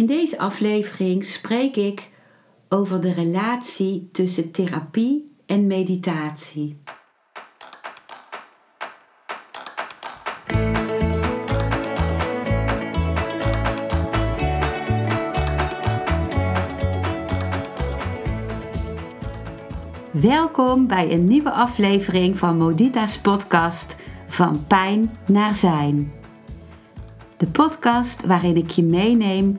In deze aflevering spreek ik over de relatie tussen therapie en meditatie. Welkom bij een nieuwe aflevering van Modita's podcast Van Pijn naar Zijn. De podcast waarin ik je meeneem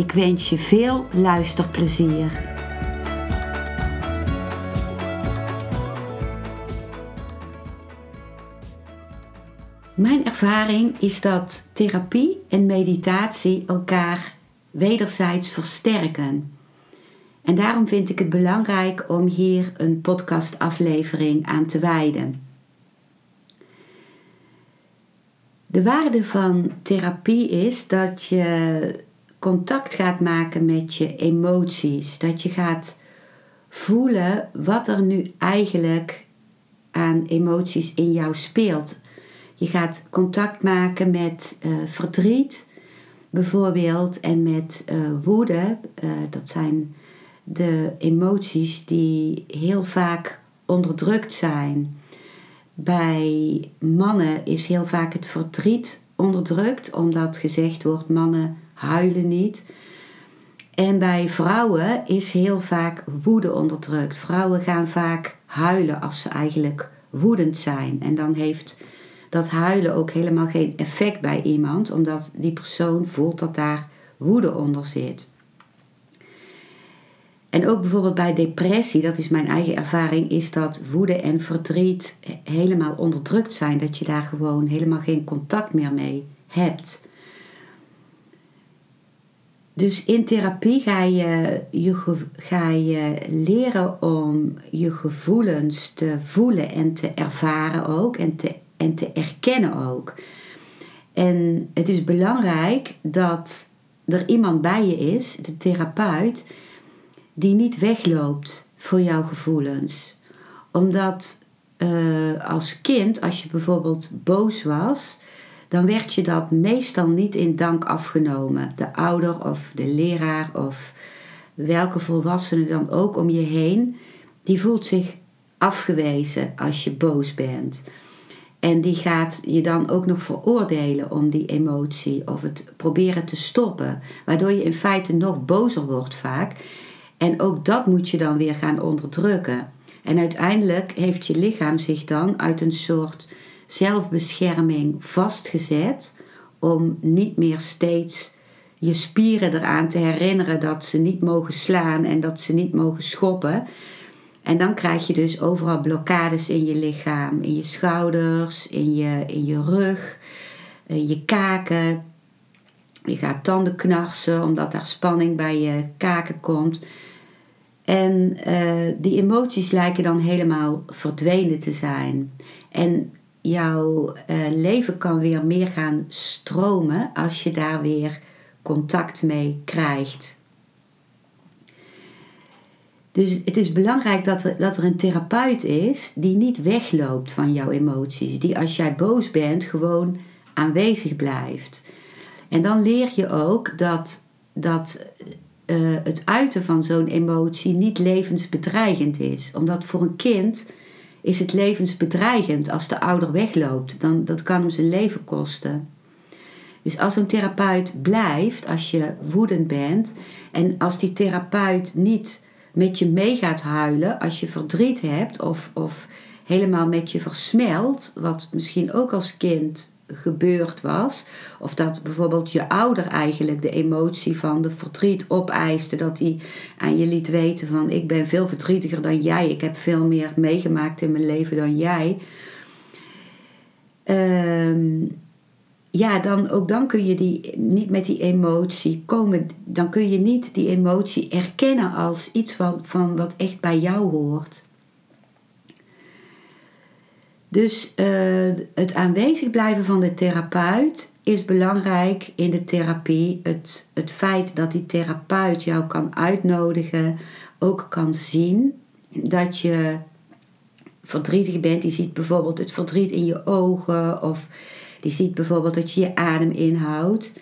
Ik wens je veel luisterplezier. Mijn ervaring is dat therapie en meditatie elkaar wederzijds versterken. En daarom vind ik het belangrijk om hier een podcastaflevering aan te wijden. De waarde van therapie is dat je contact gaat maken met je emoties. Dat je gaat voelen wat er nu eigenlijk aan emoties in jou speelt. Je gaat contact maken met uh, verdriet, bijvoorbeeld, en met uh, woede. Uh, dat zijn de emoties die heel vaak onderdrukt zijn. Bij mannen is heel vaak het verdriet onderdrukt, omdat gezegd wordt: mannen huilen niet. En bij vrouwen is heel vaak woede onderdrukt. Vrouwen gaan vaak huilen als ze eigenlijk woedend zijn. En dan heeft dat huilen ook helemaal geen effect bij iemand, omdat die persoon voelt dat daar woede onder zit. En ook bijvoorbeeld bij depressie, dat is mijn eigen ervaring, is dat woede en verdriet helemaal onderdrukt zijn. Dat je daar gewoon helemaal geen contact meer mee hebt. Dus in therapie ga je, je, ga je leren om je gevoelens te voelen en te ervaren ook en te, en te erkennen ook. En het is belangrijk dat er iemand bij je is, de therapeut, die niet wegloopt voor jouw gevoelens. Omdat uh, als kind, als je bijvoorbeeld boos was, dan werd je dat meestal niet in dank afgenomen. De ouder of de leraar of welke volwassene dan ook om je heen, die voelt zich afgewezen als je boos bent. En die gaat je dan ook nog veroordelen om die emotie of het proberen te stoppen, waardoor je in feite nog bozer wordt vaak. En ook dat moet je dan weer gaan onderdrukken. En uiteindelijk heeft je lichaam zich dan uit een soort zelfbescherming vastgezet om niet meer steeds je spieren eraan te herinneren dat ze niet mogen slaan en dat ze niet mogen schoppen. En dan krijg je dus overal blokkades in je lichaam, in je schouders, in je, in je rug, in je kaken. Je gaat tanden knarsen omdat daar spanning bij je kaken komt. En uh, die emoties lijken dan helemaal verdwenen te zijn. En jouw uh, leven kan weer meer gaan stromen als je daar weer contact mee krijgt. Dus het is belangrijk dat er, dat er een therapeut is die niet wegloopt van jouw emoties. Die als jij boos bent gewoon aanwezig blijft. En dan leer je ook dat, dat uh, het uiten van zo'n emotie niet levensbedreigend is. Omdat voor een kind is het levensbedreigend als de ouder wegloopt. Dan, dat kan hem zijn leven kosten. Dus als een therapeut blijft, als je woedend bent en als die therapeut niet met je mee gaat huilen als je verdriet hebt of, of helemaal met je versmelt, wat misschien ook als kind gebeurd was. Of dat bijvoorbeeld je ouder eigenlijk de emotie van de verdriet opeiste. Dat hij aan je liet weten van ik ben veel verdrietiger dan jij. Ik heb veel meer meegemaakt in mijn leven dan jij. Ehm, ja, dan, ook dan kun je die, niet met die emotie komen. Dan kun je niet die emotie erkennen als iets van, van wat echt bij jou hoort. Dus uh, het aanwezig blijven van de therapeut is belangrijk in de therapie. Het, het feit dat die therapeut jou kan uitnodigen, ook kan zien dat je verdrietig bent. Die ziet bijvoorbeeld het verdriet in je ogen of die ziet bijvoorbeeld dat je je adem inhoudt.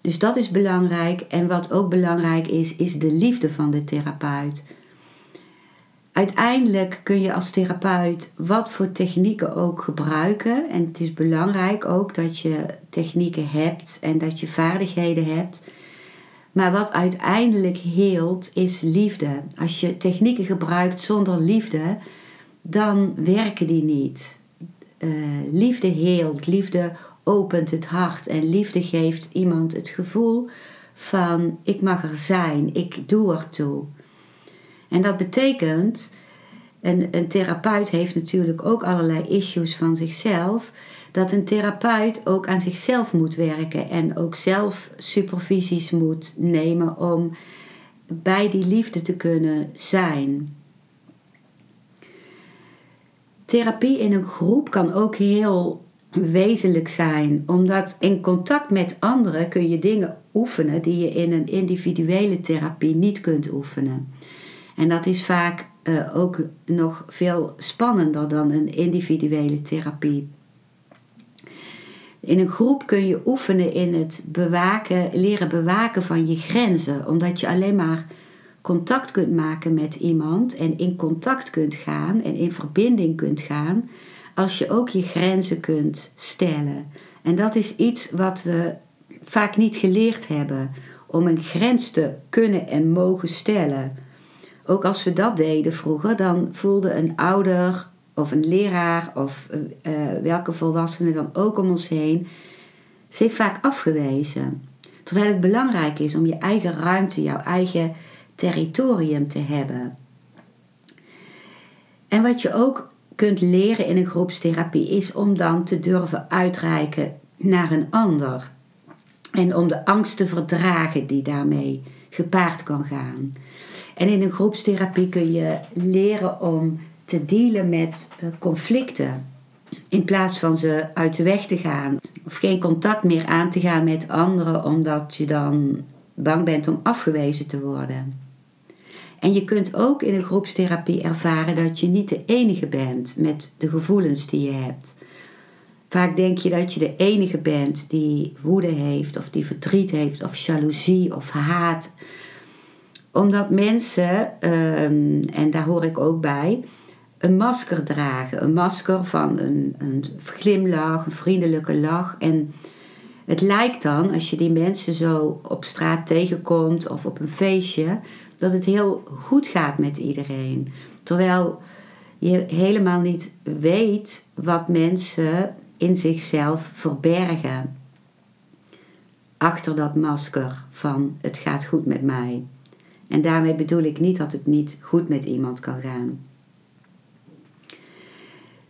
Dus dat is belangrijk. En wat ook belangrijk is, is de liefde van de therapeut. Uiteindelijk kun je als therapeut wat voor technieken ook gebruiken. En het is belangrijk ook dat je technieken hebt en dat je vaardigheden hebt. Maar wat uiteindelijk heelt, is liefde. Als je technieken gebruikt zonder liefde, dan werken die niet. Uh, liefde heelt, liefde opent het hart en liefde geeft iemand het gevoel van ik mag er zijn, ik doe ertoe. En dat betekent, een, een therapeut heeft natuurlijk ook allerlei issues van zichzelf, dat een therapeut ook aan zichzelf moet werken en ook zelf supervisies moet nemen om bij die liefde te kunnen zijn. Therapie in een groep kan ook heel wezenlijk zijn, omdat in contact met anderen kun je dingen oefenen die je in een individuele therapie niet kunt oefenen. En dat is vaak uh, ook nog veel spannender dan een individuele therapie. In een groep kun je oefenen in het bewaken, leren bewaken van je grenzen, omdat je alleen maar contact kunt maken met iemand en in contact kunt gaan en in verbinding kunt gaan als je ook je grenzen kunt stellen. En dat is iets wat we vaak niet geleerd hebben om een grens te kunnen en mogen stellen. Ook als we dat deden vroeger, dan voelde een ouder of een leraar of uh, welke volwassene dan ook om ons heen zich vaak afgewezen. Terwijl het belangrijk is om je eigen ruimte, jouw eigen territorium te hebben. En wat je ook kunt leren in een groepstherapie is om dan te durven uitreiken naar een ander. En om de angst te verdragen die daarmee gepaard kan gaan. En in een groepstherapie kun je leren om te dealen met eh, conflicten. In plaats van ze uit de weg te gaan. Of geen contact meer aan te gaan met anderen omdat je dan bang bent om afgewezen te worden. En je kunt ook in een groepstherapie ervaren dat je niet de enige bent met de gevoelens die je hebt. Vaak denk je dat je de enige bent die woede heeft, of die verdriet heeft, of jaloezie of haat. Omdat mensen, ehm, en daar hoor ik ook bij, een masker dragen. Een masker van een, een glimlach, een vriendelijke lach. En het lijkt dan, als je die mensen zo op straat tegenkomt of op een feestje, dat het heel goed gaat met iedereen. Terwijl je helemaal niet weet wat mensen in zichzelf verbergen. Achter dat masker van het gaat goed met mij. En daarmee bedoel ik niet dat het niet goed met iemand kan gaan.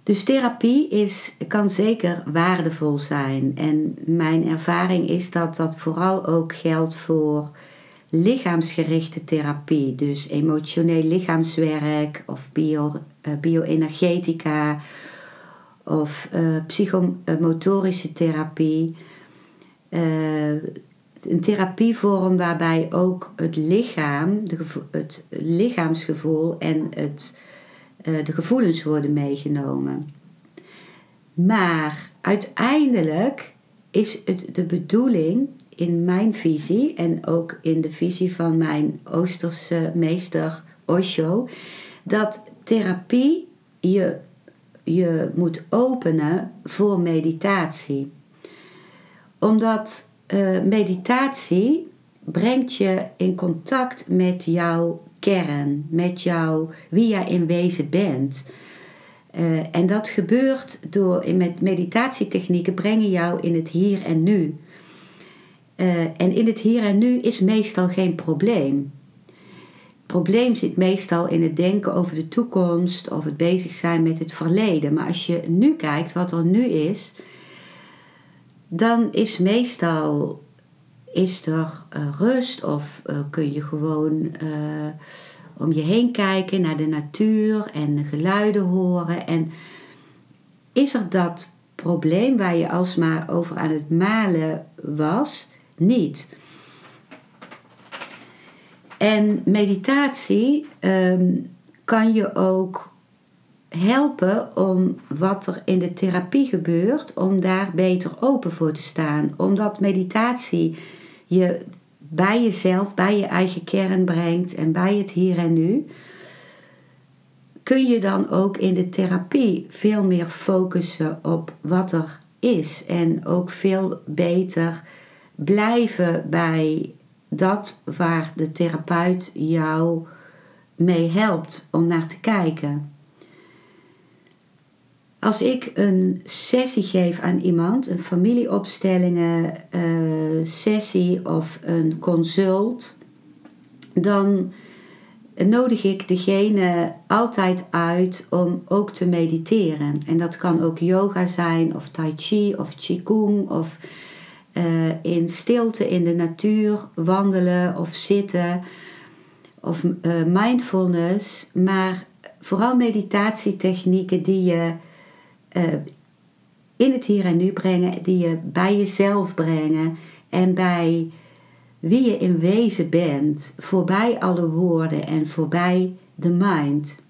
Dus therapie is, kan zeker waardevol zijn. En mijn ervaring is dat dat vooral ook geldt voor lichaamsgerichte therapie. Dus emotioneel lichaamswerk of bio, uh, bioenergetica of uh, psychomotorische therapie. Uh, een therapievorm waarbij ook het lichaam, de het lichaamsgevoel en het, de gevoelens worden meegenomen. Maar uiteindelijk is het de bedoeling in mijn visie en ook in de visie van mijn Oosterse meester Osho, dat therapie je, je moet openen voor meditatie. Omdat uh, meditatie brengt je in contact met jouw kern, met jou, wie jij in wezen bent. Uh, en dat gebeurt door met meditatietechnieken brengen jou in het hier en nu. Uh, en in het hier en nu is meestal geen probleem. Probleem zit meestal in het denken over de toekomst of het bezig zijn met het verleden. Maar als je nu kijkt wat er nu is, dan is meestal is er uh, rust of uh, kun je gewoon uh, om je heen kijken naar de natuur en geluiden horen. En is er dat probleem waar je alsmaar over aan het malen was, niet. En meditatie um, kan je ook helpen om wat er in de therapie gebeurt, om daar beter open voor te staan. Omdat meditatie je bij jezelf, bij je eigen kern brengt en bij het hier en nu, kun je dan ook in de therapie veel meer focussen op wat er is en ook veel beter blijven bij dat waar de therapeut jou mee helpt om naar te kijken. Als ik een sessie geef aan iemand, een familieopstellingen uh, sessie of een consult, dan nodig ik degene altijd uit om ook te mediteren. En dat kan ook yoga zijn, of tai chi, of qigong, of uh, in stilte in de natuur wandelen of zitten, of uh, mindfulness. Maar vooral meditatietechnieken die je in het hier en nu brengen, die je bij jezelf brengen en bij wie je in wezen bent, voorbij alle woorden en voorbij de mind.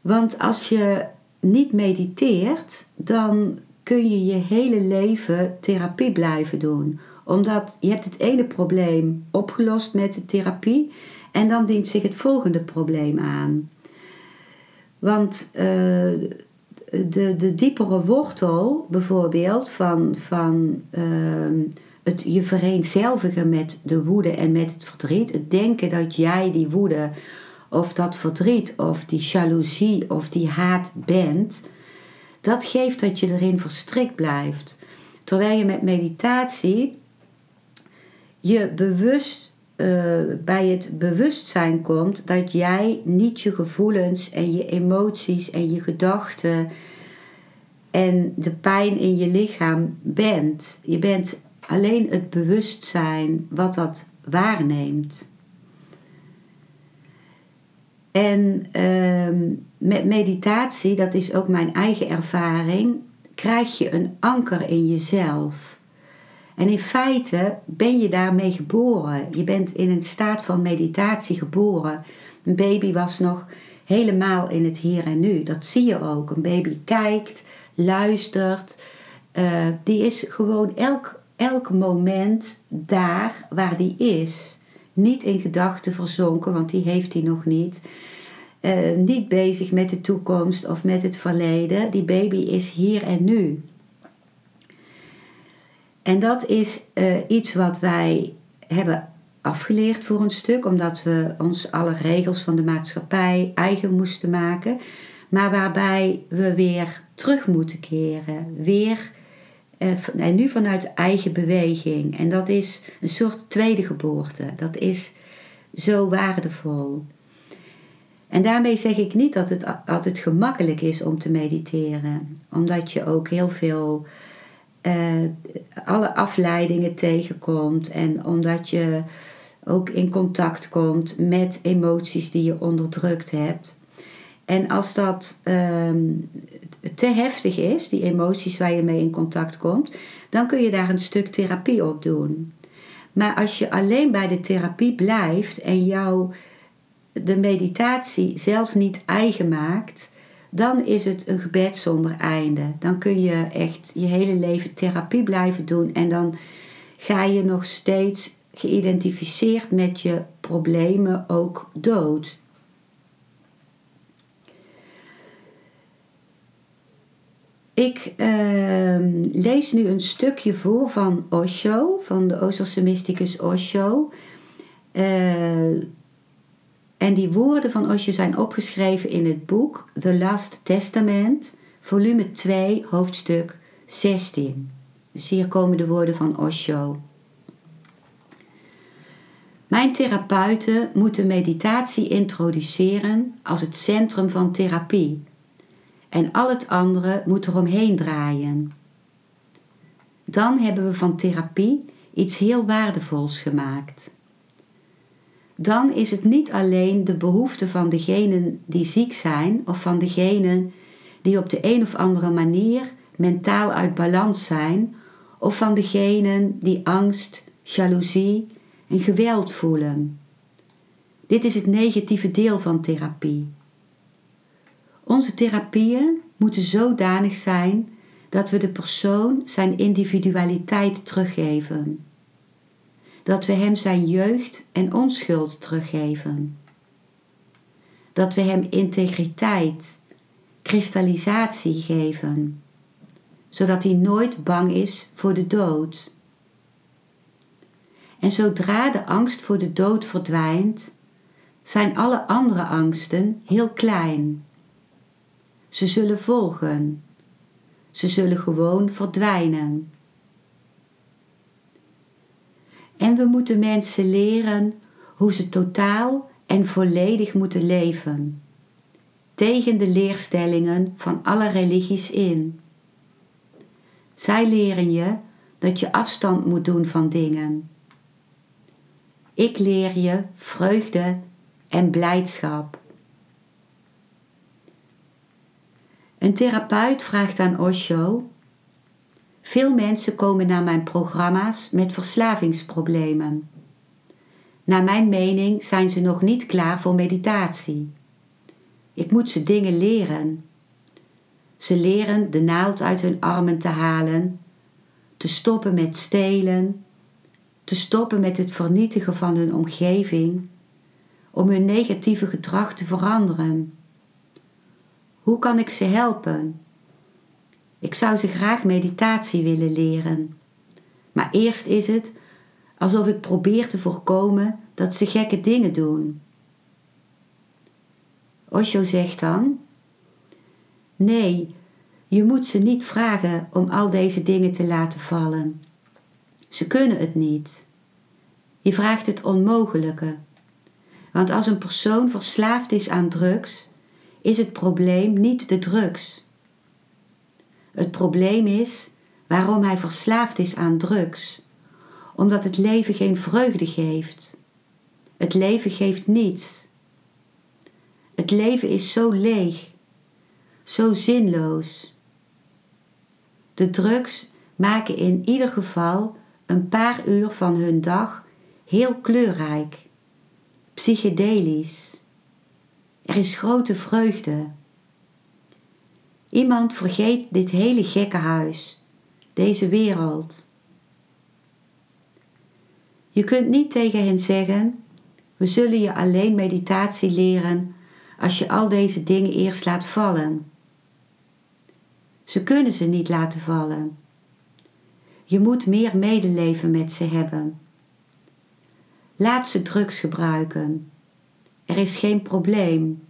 Want als je niet mediteert, dan kun je je hele leven therapie blijven doen. Omdat je hebt het ene probleem opgelost met de therapie en dan dient zich het volgende probleem aan. Want uh, de, de diepere wortel bijvoorbeeld van, van uh, het je vereenzelvigen met de woede en met het verdriet. Het denken dat jij die woede of dat verdriet of die jaloezie of die haat bent. Dat geeft dat je erin verstrikt blijft. Terwijl je met meditatie je bewust uh, bij het bewustzijn komt dat jij niet je gevoelens en je emoties en je gedachten en de pijn in je lichaam bent. Je bent alleen het bewustzijn wat dat waarneemt. En uh, met meditatie, dat is ook mijn eigen ervaring, krijg je een anker in jezelf. En in feite ben je daarmee geboren. Je bent in een staat van meditatie geboren. Een baby was nog helemaal in het hier en nu. Dat zie je ook. Een baby kijkt, luistert. Uh, die is gewoon elk, elk moment daar waar die is. Niet in gedachten verzonken, want die heeft hij nog niet. Uh, niet bezig met de toekomst of met het verleden. Die baby is hier en nu. En dat is uh, iets wat wij hebben afgeleerd voor een stuk, omdat we ons alle regels van de maatschappij eigen moesten maken, maar waarbij we weer terug moeten keren, weer uh, en nu vanuit eigen beweging. En dat is een soort tweede geboorte. Dat is zo waardevol. En daarmee zeg ik niet dat het altijd gemakkelijk is om te mediteren, omdat je ook heel veel alle afleidingen tegenkomt en omdat je ook in contact komt met emoties die je onderdrukt hebt. En als dat um, te heftig is, die emoties waar je mee in contact komt, dan kun je daar een stuk therapie op doen. Maar als je alleen bij de therapie blijft en jou de meditatie zelf niet eigen maakt, dan is het een gebed zonder einde. Dan kun je echt je hele leven therapie blijven doen en dan ga je nog steeds geïdentificeerd met je problemen ook dood. Ik uh, lees nu een stukje voor van Osho, van de Oosterse mysticus Osho. Uh, en die woorden van Osho zijn opgeschreven in het boek The Last Testament, volume 2, hoofdstuk 16. Dus hier komen de woorden van Osho. Mijn therapeuten moeten meditatie introduceren als het centrum van therapie. En al het andere moet eromheen draaien. dan hebben we van therapie iets heel waardevols gemaakt. Dan is het niet alleen de behoefte van degenen die ziek zijn of van degenen die op de een of andere manier mentaal uit balans zijn of van degenen die angst, jaloezie en geweld voelen. Dit is het negatieve deel van therapie. Onze therapieën moeten zodanig zijn dat we de persoon zijn individualiteit teruggeven. Dat we hem zijn jeugd en onschuld teruggeven. Dat we hem integriteit, kristallisatie geven, zodat hij nooit bang is voor de dood. En zodra de angst voor de dood verdwijnt, zijn alle andere angsten heel klein. Ze zullen volgen. Ze zullen gewoon verdwijnen. En we moeten mensen leren hoe ze totaal en volledig moeten leven, tegen de leerstellingen van alle religies in. Zij leren je dat je afstand moet doen van dingen. Ik leer je vreugde en blijdschap. Een therapeut vraagt aan Osho: Veel mensen komen naar mijn programma's met verslavingsproblemen. Naar mijn mening zijn ze nog niet klaar voor meditatie. Ik moet ze dingen leren. Ze leren de naald uit hun armen te halen, te stoppen met stelen, te stoppen met het vernietigen van hun omgeving, om hun negatieve gedrag te veranderen. Hoe kan ik ze helpen? Ik zou ze graag meditatie willen leren. Maar eerst is het alsof ik probeer te voorkomen dat ze gekke dingen doen. Osho zegt dan: Nee, je moet ze niet vragen om al deze dingen te laten vallen. Ze kunnen het niet. Je vraagt het onmogelijke. Want als een persoon verslaafd is aan drugs, is het probleem niet de drugs. Het probleem is waarom hij verslaafd is aan drugs. Omdat het leven geen vreugde geeft. Het leven geeft niets. Het leven is zo leeg, zo zinloos. De drugs maken in ieder geval een paar uur van hun dag heel kleurrijk, psychedelisch. Er is grote vreugde. Iemand vergeet dit hele gekke huis, deze wereld. Je kunt niet tegen hen zeggen: We zullen je alleen meditatie leren als je al deze dingen eerst laat vallen. Ze kunnen ze niet laten vallen. Je moet meer medeleven met ze hebben. Laat ze drugs gebruiken. Er is geen probleem.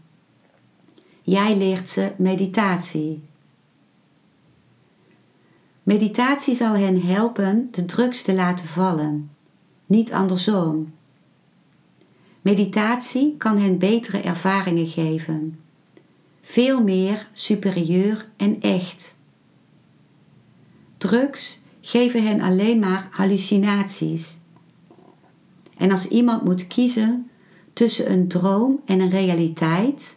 Jij leert ze meditatie. Meditatie zal hen helpen de drugs te laten vallen, niet andersom. Meditatie kan hen betere ervaringen geven, veel meer superieur en echt. Drugs geven hen alleen maar hallucinaties. En als iemand moet kiezen tussen een droom en een realiteit,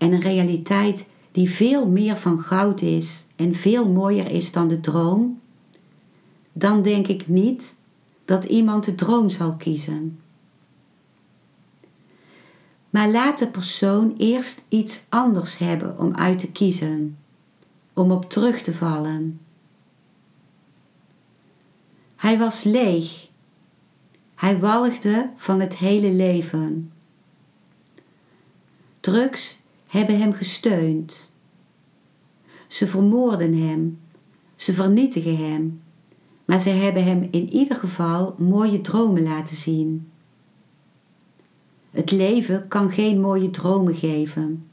en een realiteit die veel meer van goud is en veel mooier is dan de droom, dan denk ik niet dat iemand de droom zal kiezen. Maar laat de persoon eerst iets anders hebben om uit te kiezen, om op terug te vallen. Hij was leeg. Hij walgde van het hele leven. Drugs hebben hem gesteund. Ze vermoorden hem, ze vernietigen hem, maar ze hebben hem in ieder geval mooie dromen laten zien. Het leven kan geen mooie dromen geven.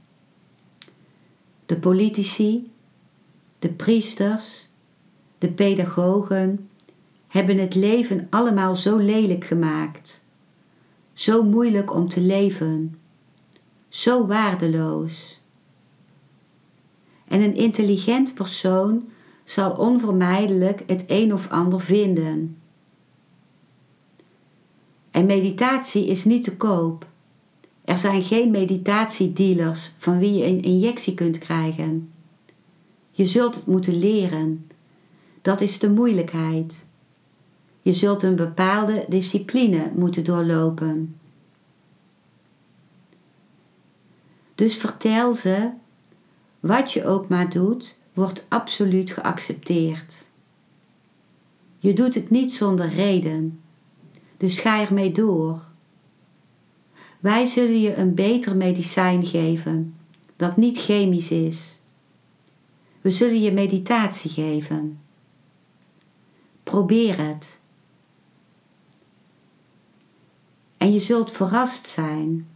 De politici, de priesters, de pedagogen hebben het leven allemaal zo lelijk gemaakt, zo moeilijk om te leven, zo waardeloos. En een intelligent persoon zal onvermijdelijk het een of ander vinden. En meditatie is niet te koop. Er zijn geen meditatiedealers van wie je een injectie kunt krijgen. Je zult het moeten leren. Dat is de moeilijkheid. Je zult een bepaalde discipline moeten doorlopen. Dus vertel ze, wat je ook maar doet, wordt absoluut geaccepteerd. Je doet het niet zonder reden, dus ga ermee door. Wij zullen je een beter medicijn geven dat niet chemisch is. We zullen je meditatie geven. Probeer het. En je zult verrast zijn.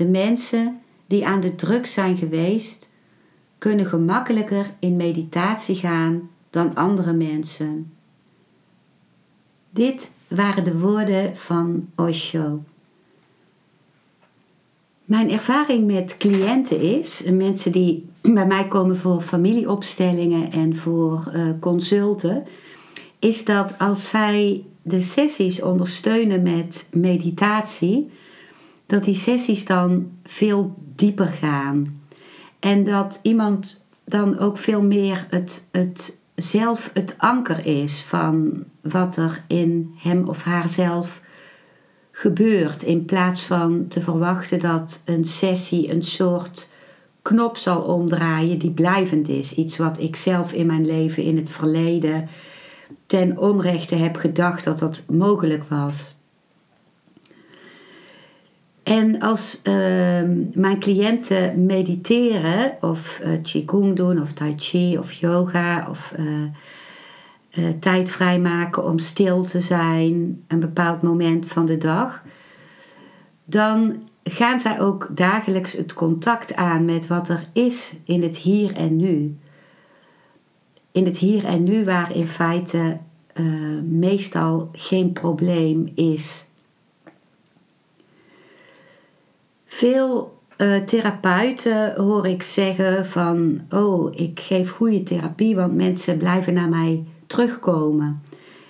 De mensen die aan de druk zijn geweest, kunnen gemakkelijker in meditatie gaan dan andere mensen. Dit waren de woorden van Osho. Mijn ervaring met cliënten is, mensen die bij mij komen voor familieopstellingen en voor uh, consulten, is dat als zij de sessies ondersteunen met meditatie, dat die sessies dan veel dieper gaan. En dat iemand dan ook veel meer het, het zelf het anker is van wat er in hem of haarzelf gebeurt. In plaats van te verwachten dat een sessie een soort knop zal omdraaien die blijvend is. Iets wat ik zelf in mijn leven in het verleden ten onrechte heb gedacht dat dat mogelijk was. En als ehm, mijn cliënten mediteren of uh, qigong doen of tai chi of yoga of uh, uh, tijd vrijmaken om stil te zijn, een bepaald moment van de dag, dan gaan zij ook dagelijks het contact aan met wat er is in het hier en nu. In het hier en nu waar in feite meestal geen probleem is Veel uh, therapeuten hoor ik zeggen van, oh, ik geef goede therapie, want mensen blijven naar mij terugkomen.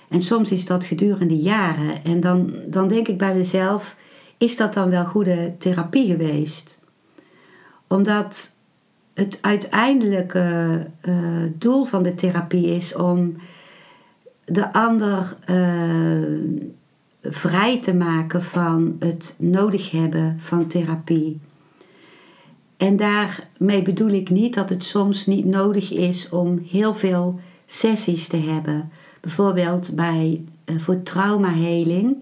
En soms is dat gedurende jaren. En dan, dan denk ik bij mezelf, is dat dan wel goede therapie geweest? Omdat het uiteindelijke uh, doel van de therapie is om de ander uh, vrij te maken van het nodig hebben van therapie. En daarmee bedoel ik niet dat het soms niet nodig is om heel veel sessies te hebben. Bijvoorbeeld bij, uh, voor traumaheling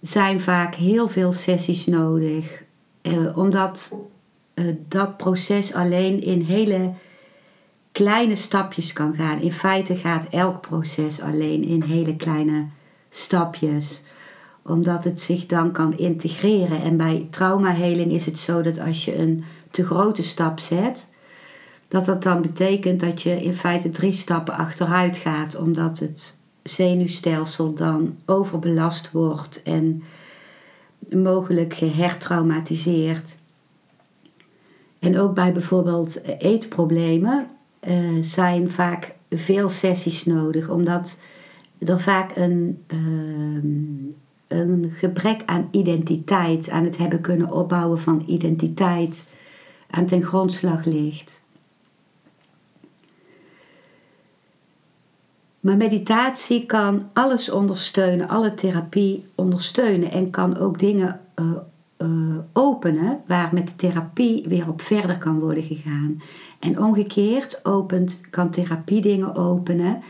zijn vaak heel veel sessies nodig. Uh, omdat uh, dat proces alleen in hele kleine stapjes kan gaan. In feite gaat elk proces alleen in hele kleine stapjes omdat het zich dan kan integreren. En bij traumaheling is het zo dat als je een te grote stap zet, dat dat dan betekent dat je in feite drie stappen achteruit gaat, omdat het zenuwstelsel dan overbelast wordt en mogelijk gehertraumatiseerd. En ook bij bijvoorbeeld eetproblemen uh, zijn vaak veel sessies nodig, omdat er vaak een, uh, een gebrek aan identiteit, aan het hebben kunnen opbouwen van identiteit, aan ten grondslag ligt. Maar meditatie kan alles ondersteunen, alle therapie ondersteunen en kan ook dingen uh, uh, openen waar met therapie weer op verder kan worden gegaan. En omgekeerd opent, kan therapie dingen openen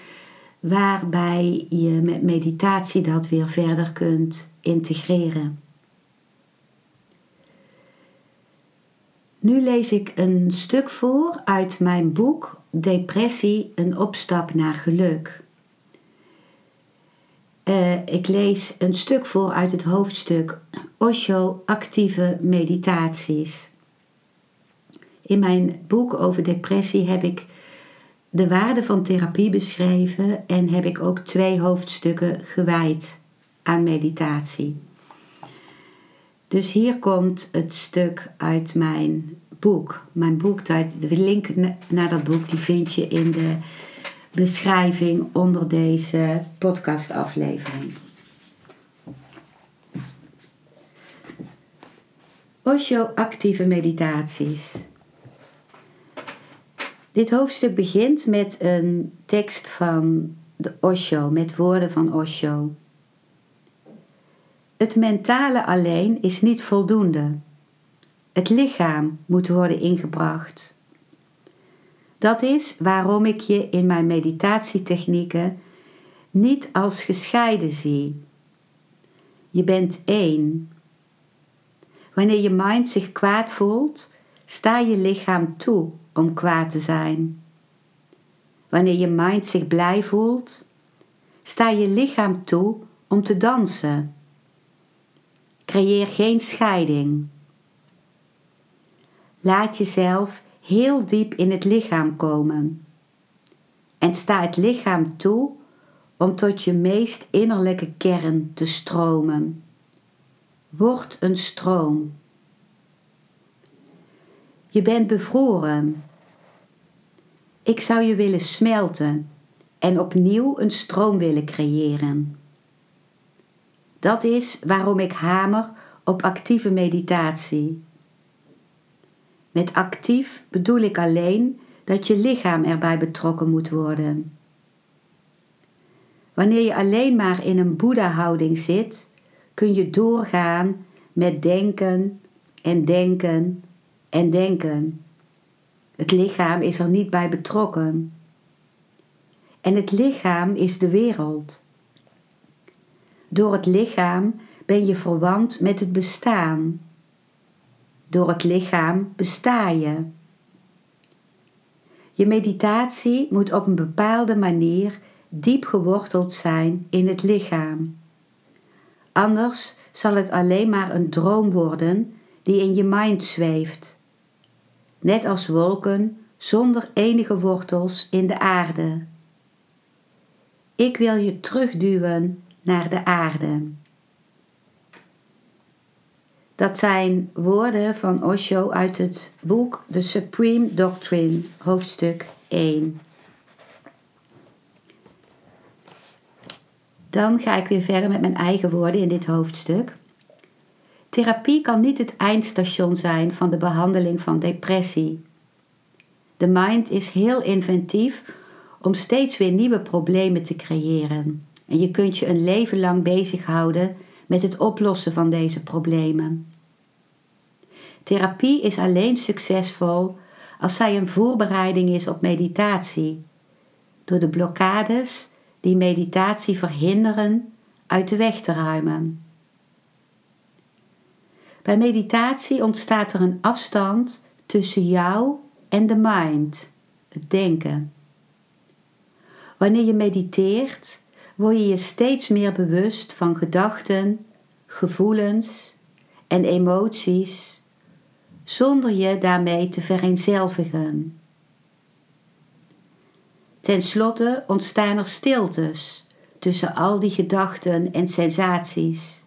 waarbij je met meditatie dat weer verder kunt integreren. Nu lees ik een stuk voor uit mijn boek Depressie, een opstap naar geluk. Uh, ik lees een stuk voor uit het hoofdstuk Osho actieve meditaties. In mijn boek over depressie heb ik de waarde van therapie beschreven en heb ik ook twee hoofdstukken gewijd aan meditatie. Dus hier komt het stuk uit mijn boek. Mijn boek, de link naar dat boek, die vind je in de beschrijving onder deze podcastaflevering. Osho actieve meditaties. Dit hoofdstuk begint met een tekst van de Osho, met woorden van Osho. Het mentale alleen is niet voldoende. Het lichaam moet worden ingebracht. Dat is waarom ik je in mijn meditatietechnieken niet als gescheiden zie. Je bent één. Wanneer je mind zich kwaad voelt, sta je lichaam toe om kwaad te zijn. Wanneer je mind zich blij voelt, sta je lichaam toe om te dansen. Creëer geen scheiding. Laat jezelf heel diep in het lichaam komen. En sta het lichaam toe om tot je meest innerlijke kern te stromen. Word een stroom. Je bent bevroren. Ik zou je willen smelten en opnieuw een stroom willen creëren. Dat is waarom ik hamer op actieve meditatie. Met actief bedoel ik alleen dat je lichaam erbij betrokken moet worden. Wanneer je alleen maar in een Boeddha-houding zit, kun je doorgaan met denken en denken en denken. Het lichaam is er niet bij betrokken. En het lichaam is de wereld. Door het lichaam ben je verwant met het bestaan. Door het lichaam besta je. Je meditatie moet op een bepaalde manier diep geworteld zijn in het lichaam. Anders zal het alleen maar een droom worden die in je mind zweeft. Net als wolken zonder enige wortels in de aarde. Ik wil je terugduwen naar de aarde. Dat zijn woorden van Osho uit het boek The Supreme Doctrine, hoofdstuk 1. Dan ga ik weer verder met mijn eigen woorden in dit hoofdstuk. Therapie kan niet het eindstation zijn van de behandeling van depressie. De mind is heel inventief om steeds weer nieuwe problemen te creëren. En je kunt je een leven lang bezighouden met het oplossen van deze problemen. Therapie is alleen succesvol als zij een voorbereiding is op meditatie, door de blokkades die meditatie verhinderen uit de weg te ruimen. Bij meditatie ontstaat er een afstand tussen jou en de mind, het denken. Wanneer je mediteert, word je je steeds meer bewust van gedachten, gevoelens en emoties, zonder je daarmee te vereenzelvigen. Ten slotte ontstaan er stiltes tussen al die gedachten en sensaties,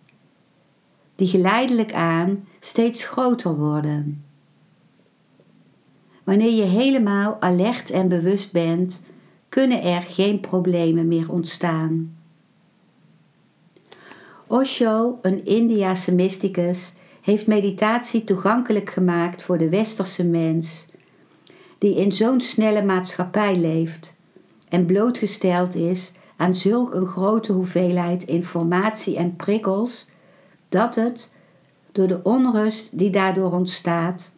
die geleidelijk aan steeds groter worden. Wanneer je helemaal alert en bewust bent, kunnen er geen problemen meer ontstaan. Osho, een Indiase mysticus, heeft meditatie toegankelijk gemaakt voor de westerse mens, die in zo'n snelle maatschappij leeft en blootgesteld is aan zulk een grote hoeveelheid informatie en prikkels dat het, door de onrust die daardoor ontstaat,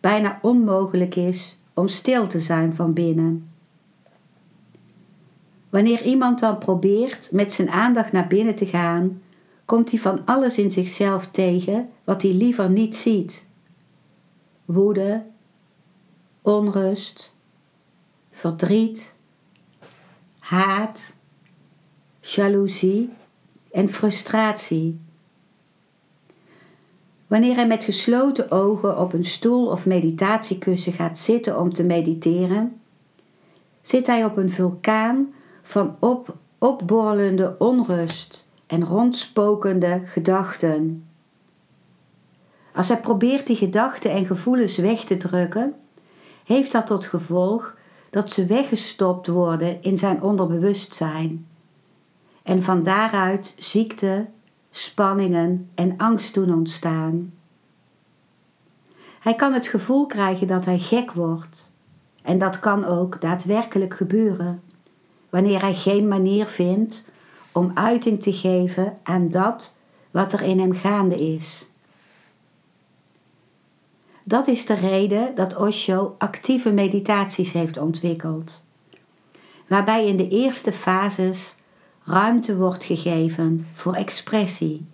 bijna onmogelijk is om stil te zijn van binnen. Wanneer iemand dan probeert met zijn aandacht naar binnen te gaan, komt hij van alles in zichzelf tegen wat hij liever niet ziet. Woede, onrust, verdriet, haat, jaloezie en frustratie. Wanneer hij met gesloten ogen op een stoel of meditatiekussen gaat zitten om te mediteren, zit hij op een vulkaan van op, opborrelende onrust en rondspokende gedachten. Als hij probeert die gedachten en gevoelens weg te drukken, heeft dat tot gevolg dat ze weggestopt worden in zijn onderbewustzijn. En van daaruit ziekte, spanningen en angst doen ontstaan. Hij kan het gevoel krijgen dat hij gek wordt. En dat kan ook daadwerkelijk gebeuren, wanneer hij geen manier vindt om uiting te geven aan dat wat er in hem gaande is. Dat is de reden dat Osho actieve meditaties heeft ontwikkeld, waarbij in de eerste fases ruimte wordt gegeven voor expressie.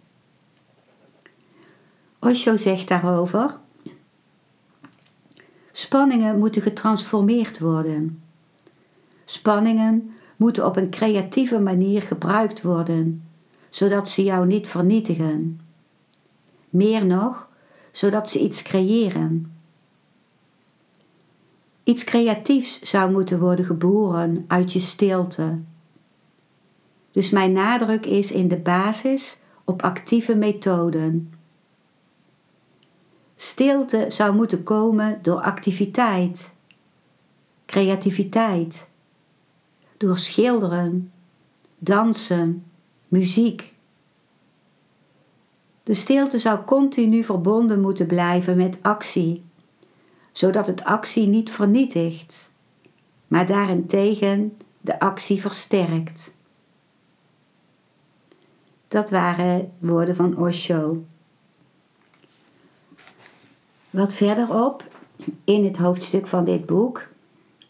Osho zegt daarover: Spanningen moeten getransformeerd worden. Spanningen moeten op een creatieve manier gebruikt worden, zodat ze jou niet vernietigen. Meer nog, zodat ze iets creëren. Iets creatiefs zou moeten worden geboren uit je stilte. Dus mijn nadruk is in de basis op actieve methoden. Stilte zou moeten komen door activiteit, creativiteit, door schilderen, dansen, muziek. De stilte zou continu verbonden moeten blijven met actie, zodat het actie niet vernietigt, maar daarentegen de actie versterkt. Dat waren woorden van Osho. Wat verderop in het hoofdstuk van dit boek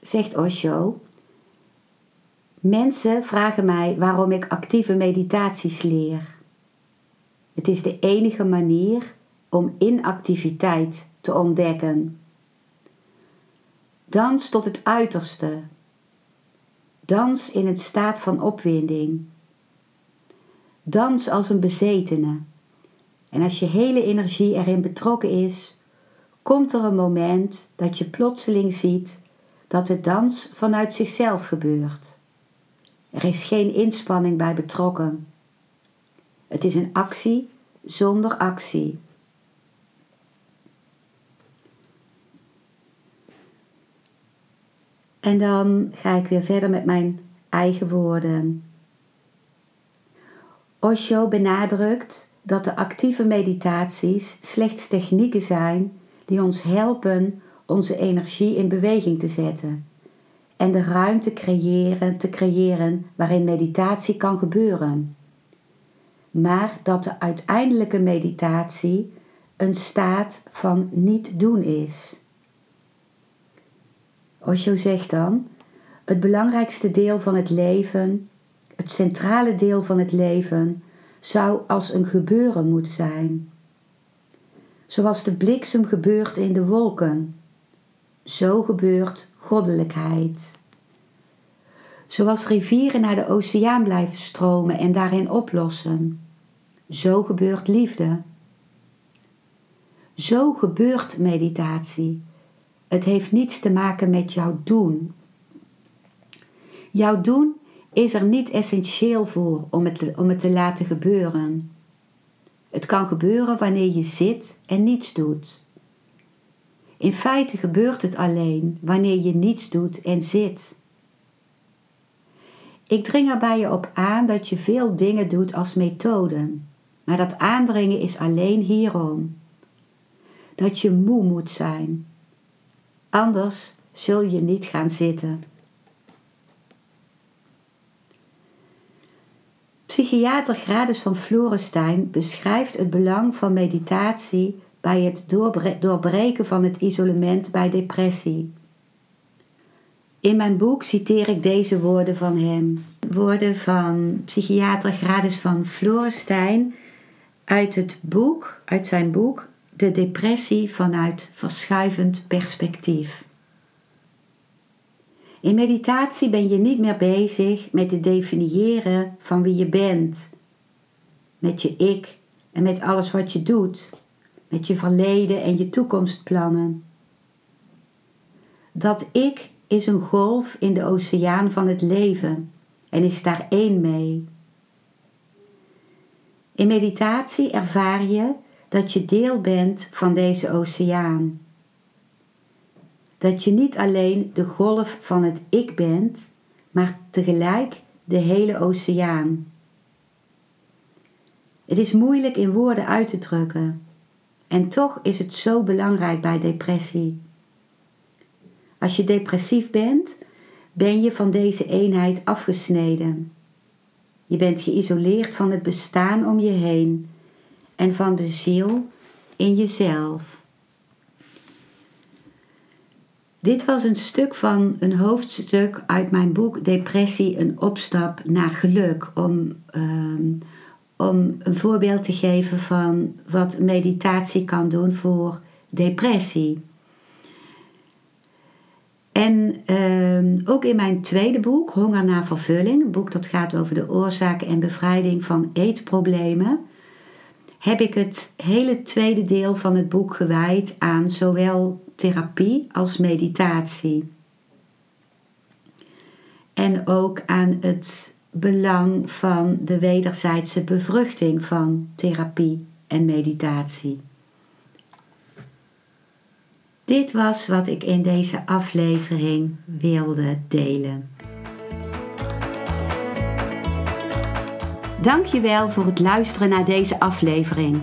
zegt Osho: Mensen vragen mij waarom ik actieve meditaties leer. Het is de enige manier om inactiviteit te ontdekken. Dans tot het uiterste. Dans in een staat van opwinding. Dans als een bezetene. En als je hele energie erin betrokken is, komt er een moment dat je plotseling ziet dat de dans vanuit zichzelf gebeurt. Er is geen inspanning bij betrokken. Het is een actie zonder actie. En dan ga ik weer verder met mijn eigen woorden. Osho benadrukt dat de actieve meditaties slechts technieken zijn die ons helpen onze energie in beweging te zetten en de ruimte creëren, te creëren waarin meditatie kan gebeuren. Maar dat de uiteindelijke meditatie een staat van niet doen is. Osho zegt dan: het belangrijkste deel van het leven, het centrale deel van het leven, zou als een gebeuren moeten zijn. Zoals de bliksem gebeurt in de wolken, zo gebeurt goddelijkheid. Zoals rivieren naar de oceaan blijven stromen en daarin oplossen, zo gebeurt liefde. Zo gebeurt meditatie. Het heeft niets te maken met jouw doen. Jouw doen is er niet essentieel voor om het, om het te laten gebeuren. Het kan gebeuren wanneer je zit en niets doet. In feite gebeurt het alleen wanneer je niets doet en zit. Ik dring er bij je op aan dat je veel dingen doet als methoden, maar dat aandringen is alleen hierom. Dat je moe moet zijn. Anders zul je niet gaan zitten. Psychiater Gradus van Florenstein beschrijft het belang van meditatie bij het doorbreken van het isolement bij depressie. In mijn boek citeer ik deze woorden van hem. Woorden van psychiater Gradus van Florenstein uit het boek, uit zijn boek De depressie vanuit verschuivend perspectief. In meditatie ben je niet meer bezig met het definiëren van wie je bent, met je ik en met alles wat je doet, met je verleden en je toekomstplannen. Dat ik is een golf in de oceaan van het leven en is daar één mee. In meditatie ervaar je dat je deel bent van deze oceaan. Dat je niet alleen de golf van het ik bent, maar tegelijk de hele oceaan. Het is moeilijk in woorden uit te drukken. En toch is het zo belangrijk bij depressie. Als je depressief bent, ben je van deze eenheid afgesneden. Je bent geïsoleerd van het bestaan om je heen en van de ziel in jezelf. Dit was een stuk van een hoofdstuk uit mijn boek Depressie, een opstap naar geluk. Om, ehm, om een voorbeeld te geven van wat meditatie kan doen voor depressie. En ehm, ook in mijn tweede boek, Honger naar Vervulling, een boek dat gaat over de oorzaken en bevrijding van eetproblemen, heb ik het hele tweede deel van het boek gewijd aan zowel therapie als meditatie. En ook aan het belang van de wederzijdse bevruchting van therapie en meditatie. Dit was wat ik in deze aflevering wilde delen. Dankjewel voor het luisteren naar deze aflevering.